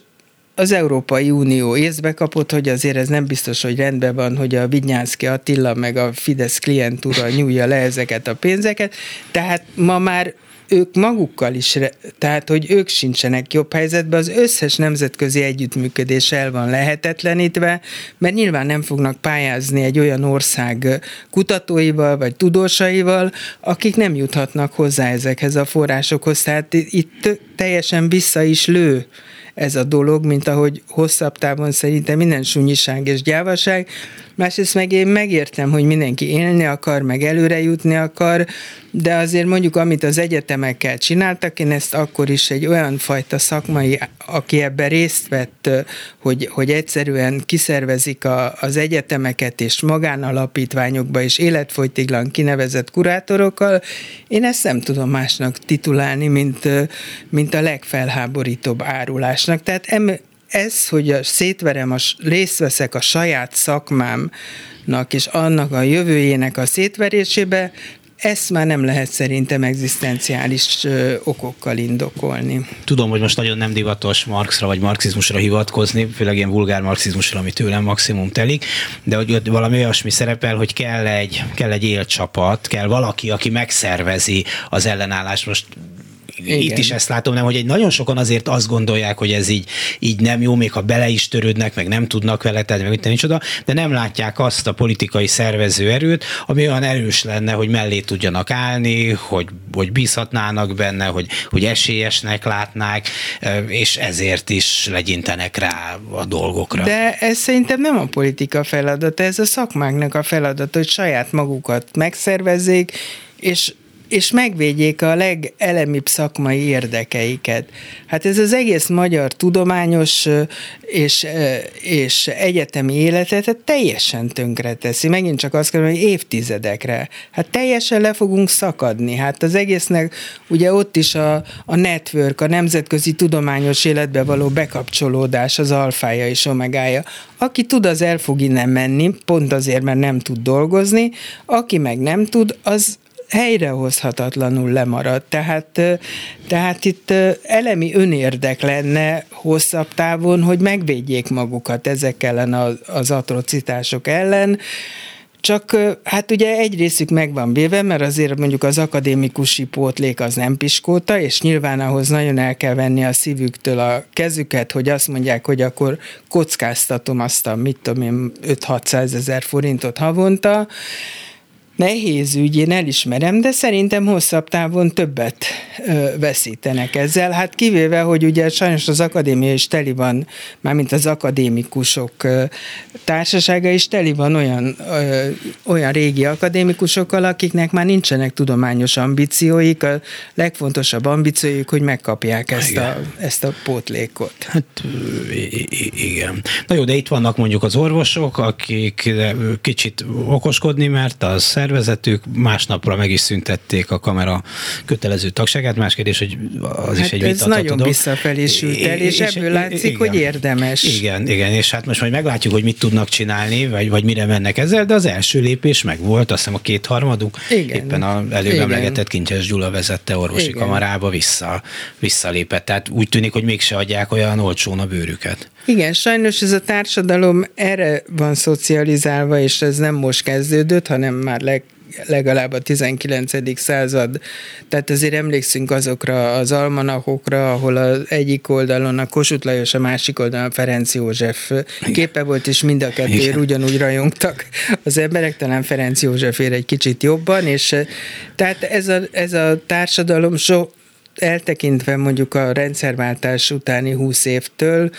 C: az Európai Unió észbe kapott, hogy azért ez nem biztos, hogy rendben van, hogy a Vignyánszki Attila meg a Fidesz klientúra nyújja le ezeket a pénzeket, tehát ma már ők magukkal is, tehát hogy ők sincsenek jobb helyzetben, az összes nemzetközi együttműködés el van lehetetlenítve, mert nyilván nem fognak pályázni egy olyan ország kutatóival vagy tudósaival, akik nem juthatnak hozzá ezekhez a forrásokhoz. Tehát itt teljesen vissza is lő ez a dolog, mint ahogy hosszabb távon szerintem minden sunyiság és gyávaság. Másrészt meg én megértem, hogy mindenki élni akar, meg előre jutni akar, de azért mondjuk, amit az egyetemekkel csináltak, én ezt akkor is egy olyan fajta szakmai, aki ebben részt vett, hogy, hogy egyszerűen kiszervezik a, az egyetemeket és magánalapítványokba és életfolytiglan kinevezett kurátorokkal, én ezt nem tudom másnak titulálni, mint, mint a legfelháborítóbb árulásnak. Tehát em, ez, hogy a szétverem, a, részt veszek a saját szakmámnak és annak a jövőjének a szétverésébe, ezt már nem lehet szerintem egzisztenciális okokkal indokolni.
B: Tudom, hogy most nagyon nem divatos Marxra vagy marxizmusra hivatkozni, főleg ilyen vulgár marxizmusra, ami tőlem maximum telik, de hogy valami olyasmi szerepel, hogy kell egy, kell egy élcsapat, kell valaki, aki megszervezi az ellenállást. Most igen. itt is ezt látom, nem, hogy egy nagyon sokan azért azt gondolják, hogy ez így, így nem jó, még ha bele is törődnek, meg nem tudnak vele tenni, meg nincs oda, de nem látják azt a politikai szervező erőt, ami olyan erős lenne, hogy mellé tudjanak állni, hogy, hogy bízhatnának benne, hogy, hogy esélyesnek látnák, és ezért is legyintenek rá a dolgokra.
C: De ez szerintem nem a politika feladata, ez a szakmáknak a feladata, hogy saját magukat megszervezzék, és és megvédjék a legelemibb szakmai érdekeiket. Hát ez az egész magyar tudományos és, és egyetemi életet hát teljesen tönkre teszi. Megint csak azt kell, hogy évtizedekre. Hát teljesen le fogunk szakadni. Hát az egésznek ugye ott is a, a network, a nemzetközi tudományos életbe való bekapcsolódás az alfája és omegája. Aki tud, az el fog innen menni, pont azért, mert nem tud dolgozni, aki meg nem tud, az helyrehozhatatlanul lemarad. Tehát, tehát itt elemi önérdek lenne hosszabb távon, hogy megvédjék magukat ezek ellen az, az atrocitások ellen, csak hát ugye egy részük meg van véve, mert azért mondjuk az akadémikusi pótlék az nem piskóta, és nyilván ahhoz nagyon el kell venni a szívüktől a kezüket, hogy azt mondják, hogy akkor kockáztatom azt a, mit tudom én, 5-600 ezer forintot havonta, nehéz ügy, én elismerem, de szerintem hosszabb távon többet ö, veszítenek ezzel. Hát kivéve, hogy ugye sajnos az akadémia is teli van, mármint az akadémikusok ö, társasága is teli van olyan, ö, olyan régi akadémikusokkal, akiknek már nincsenek tudományos ambícióik, a legfontosabb ambícióik, hogy megkapják ezt a, ezt a pótlékot.
B: Hát igen. Na jó, de itt vannak mondjuk az orvosok, akik kicsit okoskodni, mert az szervezetük, másnapra meg is szüntették a kamera kötelező tagságát. Más kérdés, hogy az hát is egy
C: ez nagyon dolog. visszafelé sült el, és, és ebből látszik, igen, hogy érdemes.
B: Igen, igen, és hát most majd meglátjuk, hogy mit tudnak csinálni, vagy, vagy mire mennek ezzel, de az első lépés meg volt, azt hiszem a kétharmaduk, igen, éppen a előbb emlegetett Kincses Gyula vezette orvosi igen. kamarába vissza, visszalépett. Tehát úgy tűnik, hogy mégse adják olyan olcsón a bőrüket.
C: Igen, sajnos ez a társadalom erre van szocializálva, és ez nem most kezdődött, hanem már leg, legalább a 19. század. Tehát azért emlékszünk azokra az almanakokra, ahol az egyik oldalon a Kossuth Lajos, a másik oldalon a Ferenc József képe volt, és mind a kettőért ugyanúgy rajongtak az emberek, talán Ferenc Józsefért egy kicsit jobban, és tehát ez a, ez a társadalom so, eltekintve mondjuk a rendszerváltás utáni húsz évtől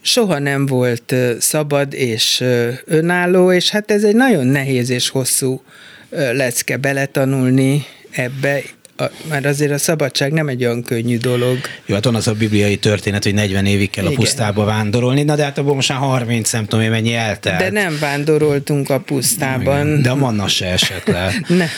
C: soha nem volt szabad és önálló, és hát ez egy nagyon nehéz és hosszú lecke beletanulni ebbe, a, már azért a szabadság nem egy olyan könnyű dolog.
B: Jó, hát van az a bibliai történet, hogy 40 évig kell Igen. a pusztába vándorolni, na de hát abból most már 30, nem tudom én mennyi eltelt.
C: De nem vándoroltunk a pusztában.
B: Igen, de a manna se esett le.
C: nem.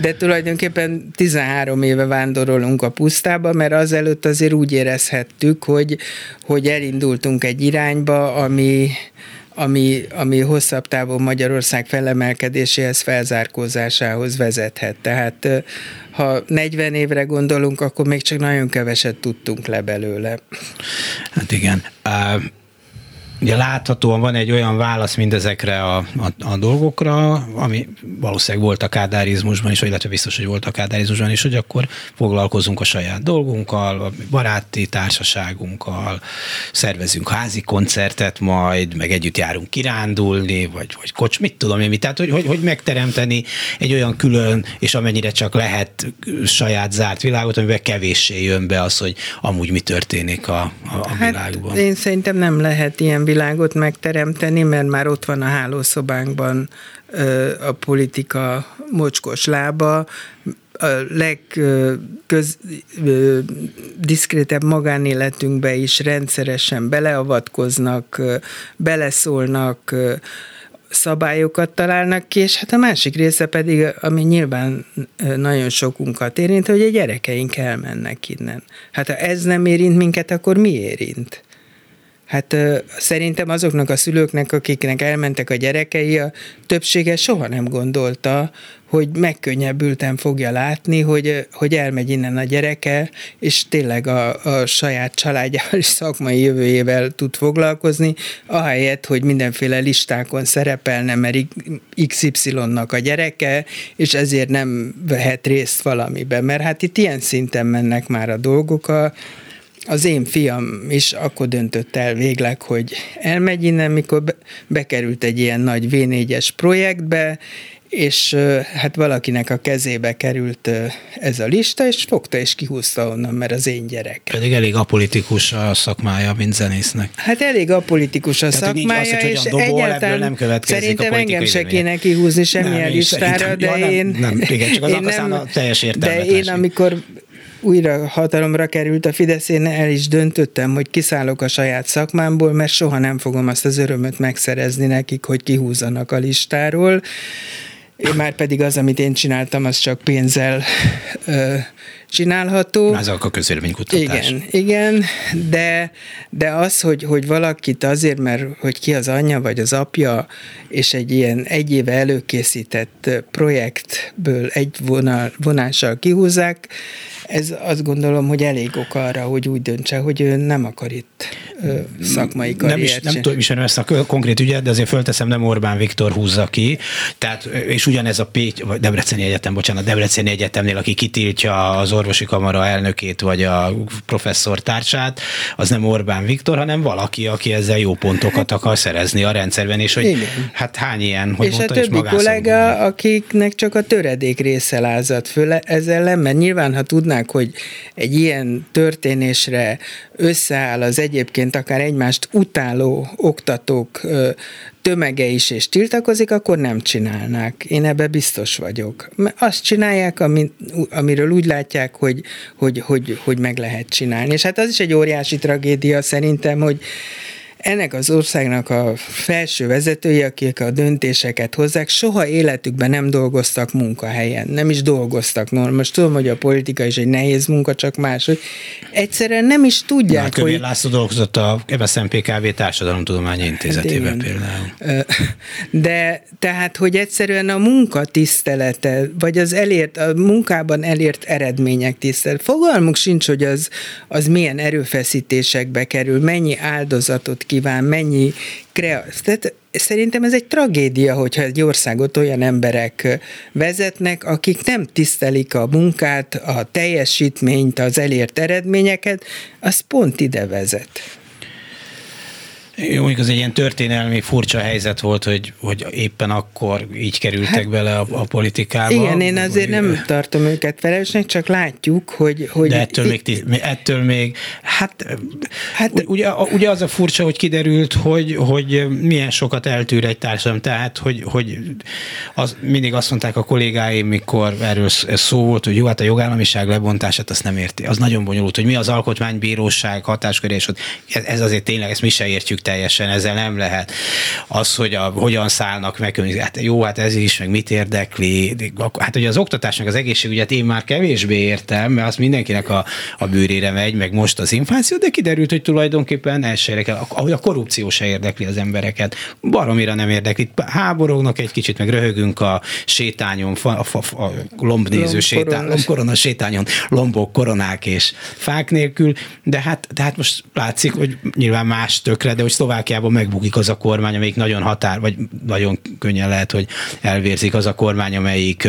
C: De tulajdonképpen 13 éve vándorolunk a pusztába, mert azelőtt azért úgy érezhettük, hogy, hogy elindultunk egy irányba, ami ami, ami hosszabb távon Magyarország felemelkedéséhez, felzárkózásához vezethet. Tehát ha 40 évre gondolunk, akkor még csak nagyon keveset tudtunk le belőle.
B: Hát igen. Uh Ugye láthatóan van egy olyan válasz mindezekre a, a, a dolgokra, ami valószínűleg volt a kádárizmusban is, vagy illetve biztos, hogy volt a kádárizmusban is, hogy akkor foglalkozunk a saját dolgunkkal, a baráti társaságunkkal, szervezünk házi koncertet majd, meg együtt járunk kirándulni, vagy, vagy kocs, mit tudom én, mit, tehát hogy, hogy, hogy megteremteni egy olyan külön, és amennyire csak lehet saját zárt világot, amiben kevéssé jön be az, hogy amúgy mi történik a, a, a hát világban.
C: Én szerintem nem lehet ilyen világot megteremteni, mert már ott van a hálószobánkban a politika mocskos lába, a legdiszkrétebb magánéletünkbe is rendszeresen beleavatkoznak, beleszólnak, szabályokat találnak ki, és hát a másik része pedig, ami nyilván nagyon sokunkat érint, hogy a gyerekeink elmennek innen. Hát ha ez nem érint minket, akkor mi érint? Hát szerintem azoknak a szülőknek, akiknek elmentek a gyerekei, a többsége soha nem gondolta, hogy megkönnyebbülten fogja látni, hogy, hogy elmegy innen a gyereke, és tényleg a, a saját családjával és szakmai jövőjével tud foglalkozni, ahelyett, hogy mindenféle listákon szerepelne, mert XY-nak a gyereke, és ezért nem vehet részt valamiben. Mert hát itt ilyen szinten mennek már a dolgok a, az én fiam is akkor döntött el végleg, hogy elmegy innen, mikor bekerült egy ilyen nagy V4-es projektbe, és hát valakinek a kezébe került ez a lista, és fogta és kihúzta onnan, mert az én gyerek.
B: Pedig elég apolitikus a szakmája, mint zenésznek.
C: Hát elég apolitikus a Tehát, szakmája, az, és dobol, egyáltalán nem szerintem a engem se kéne kihúzni semmilyen nem, listára, de én...
B: Nem, igen, csak az én nem, a teljes
C: De én amikor újra hatalomra került a Fidesz, én el is döntöttem, hogy kiszállok a saját szakmámból, mert soha nem fogom azt az örömöt megszerezni nekik, hogy kihúzzanak a listáról. Én már pedig az, amit én csináltam, az csak pénzzel ö, csinálható.
B: Azok a közvéleménykutatás.
C: Igen, igen, de, de az, hogy, hogy valakit azért, mert hogy ki az anyja vagy az apja, és egy ilyen egy éve előkészített projektből egy vonal, vonással kihúzzák, ez azt gondolom, hogy elég ok arra, hogy úgy döntse, hogy ő nem akar itt szakmai karriert.
B: Nem, is, nem tudom, ismerem ezt a konkrét ügyet, de azért fölteszem, nem Orbán Viktor húzza ki. Tehát, és ugyanez a Pécs, vagy Debreceni Egyetem, bocsánat, Debreceni Egyetemnél, aki kitiltja az orvosi kamara elnökét, vagy a professzor társát, az nem Orbán Viktor, hanem valaki, aki ezzel jó pontokat akar szerezni a rendszerben, és hogy Igen. hát hány ilyen, hogy
C: És a többi kollega, akiknek csak a töredék része lázadt föl ezzel nem, mert nyilván, ha tudnák, hogy egy ilyen történésre összeáll az egyébként akár egymást utáló oktatók tömege is és tiltakozik, akkor nem csinálnák. Én ebbe biztos vagyok. Azt csinálják, amit, amiről úgy látják, hogy, hogy, hogy, hogy meg lehet csinálni. És hát az is egy óriási tragédia szerintem, hogy ennek az országnak a felső vezetői, akik a döntéseket hozzák, soha életükben nem dolgoztak munkahelyen, nem is dolgoztak. No, most tudom, hogy a politika is egy nehéz munka, csak más, hogy egyszerűen nem is tudják,
B: Na, hogy... László dolgozott a SZMPKV Társadalomtudományi Intézetében hát például.
C: De tehát, hogy egyszerűen a munka tisztelete, vagy az elért, a munkában elért eredmények tisztelet. Fogalmuk sincs, hogy az, az milyen erőfeszítésekbe kerül, mennyi áldozatot kíván, mennyi kreatív. Tehát szerintem ez egy tragédia, hogyha egy országot olyan emberek vezetnek, akik nem tisztelik a munkát, a teljesítményt, az elért eredményeket, az pont ide vezet.
B: Jó, mondjuk az egy ilyen történelmi furcsa helyzet volt, hogy, hogy éppen akkor így kerültek hát, bele a, a politikába.
C: Igen, én azért nem tartom őket felelősnek, csak látjuk, hogy... hogy
B: De ettől, itt, még, ettől még, hát, hát ugye, ugye az a furcsa, hogy kiderült, hogy, hogy milyen sokat eltűr egy társadalom, tehát, hogy, hogy az, mindig azt mondták a kollégáim, mikor erről szó volt, hogy jó, hát a jogállamiság lebontását azt nem érti. Az nagyon bonyolult, hogy mi az alkotmánybíróság hatásköré, és ez azért tényleg, ezt mi se értjük teljesen, ezzel nem lehet. Az, hogy a, hogyan szállnak meg, hát jó, hát ez is, meg mit érdekli. Hát ugye az oktatásnak az egészségügyet én már kevésbé értem, mert az mindenkinek a, a bőrére megy, meg most az infláció, de kiderült, hogy tulajdonképpen ez se érdekel, ahogy a korrupció se érdekli az embereket. Baromira nem érdekli. Háborognak egy kicsit, meg röhögünk a sétányon, a, a, a lombnéző sétányon, lombkorona sétányon, lombok, koronák és fák nélkül, de hát, de hát most látszik, hogy nyilván más tökre, de hogy Szlovákiában megbukik az a kormány, amelyik nagyon határ, vagy nagyon könnyen lehet, hogy elvérzik az a kormány, amelyik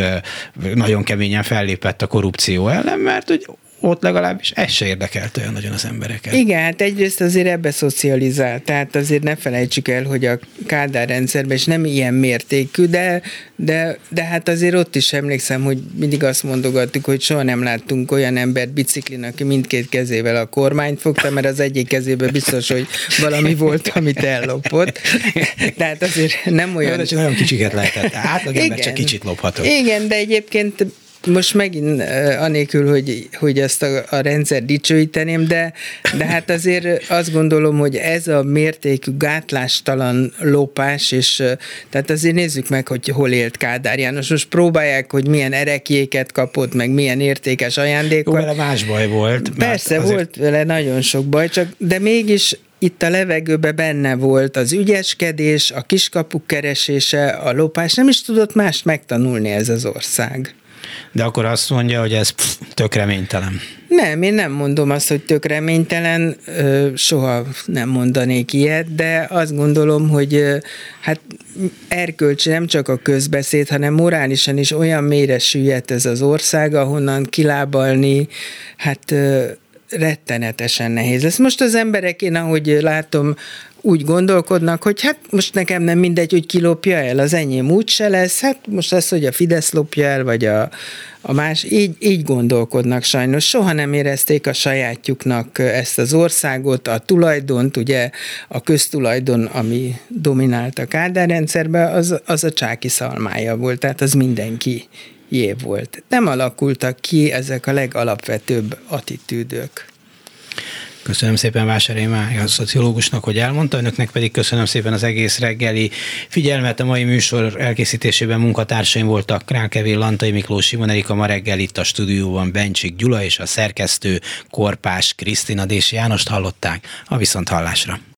B: nagyon keményen fellépett a korrupció ellen, mert hogy ott legalábbis ez se érdekelt olyan nagyon az embereket.
C: Igen, hát egyrészt azért ebbe szocializál, tehát azért ne felejtsük el, hogy a Kádár rendszerben is nem ilyen mértékű, de, de, de hát azért ott is emlékszem, hogy mindig azt mondogattuk, hogy soha nem láttunk olyan embert biciklin, aki mindkét kezével a kormányt fogta, mert az egyik kezében biztos, hogy valami volt, amit ellopott. Tehát azért nem olyan...
B: De csak nagyon kicsiket lehetett. Átlag ember csak kicsit lophatott.
C: Igen, de egyébként most megint anélkül, hogy, hogy ezt a, a rendszer dicsőíteném, de, de hát azért azt gondolom, hogy ez a mértékű gátlástalan lopás, és tehát azért nézzük meg, hogy hol élt Kádár János. Most próbálják, hogy milyen erekjéket kapott, meg milyen értékes ajándékot.
B: Jó, vele más baj volt.
C: Persze, azért... volt vele nagyon sok baj, csak de mégis itt a levegőbe benne volt az ügyeskedés, a kiskapuk keresése, a lopás, nem is tudott mást megtanulni ez az ország
B: de akkor azt mondja, hogy ez pff, tök reménytelen.
C: Nem, én nem mondom azt, hogy tök reménytelen, soha nem mondanék ilyet, de azt gondolom, hogy hát erkölcsi nem csak a közbeszéd, hanem morálisan is olyan mélyre süllyedt ez az ország, ahonnan kilábalni, hát rettenetesen nehéz. Ezt most az emberek, én ahogy látom, úgy gondolkodnak, hogy hát most nekem nem mindegy, hogy ki lopja el, az enyém úgy se lesz, hát most az, hogy a Fidesz lopja el, vagy a, a más, így, így gondolkodnak sajnos. Soha nem érezték a sajátjuknak ezt az országot, a tulajdont, ugye a köztulajdon, ami dominált a Kádár rendszerben, az, az a csáki szalmája volt, tehát az mindenki jé volt. Nem alakultak ki ezek a legalapvetőbb attitűdök.
B: Köszönöm szépen Vásári Mária, szociológusnak, hogy elmondta, önöknek pedig köszönöm szépen az egész reggeli figyelmet. A mai műsor elkészítésében munkatársaim voltak Krákevél, Lantai Miklós, Simon Erika, ma reggel itt a stúdióban Bencsik Gyula és a szerkesztő Korpás Krisztina Dési Jánost hallották a Viszonthallásra.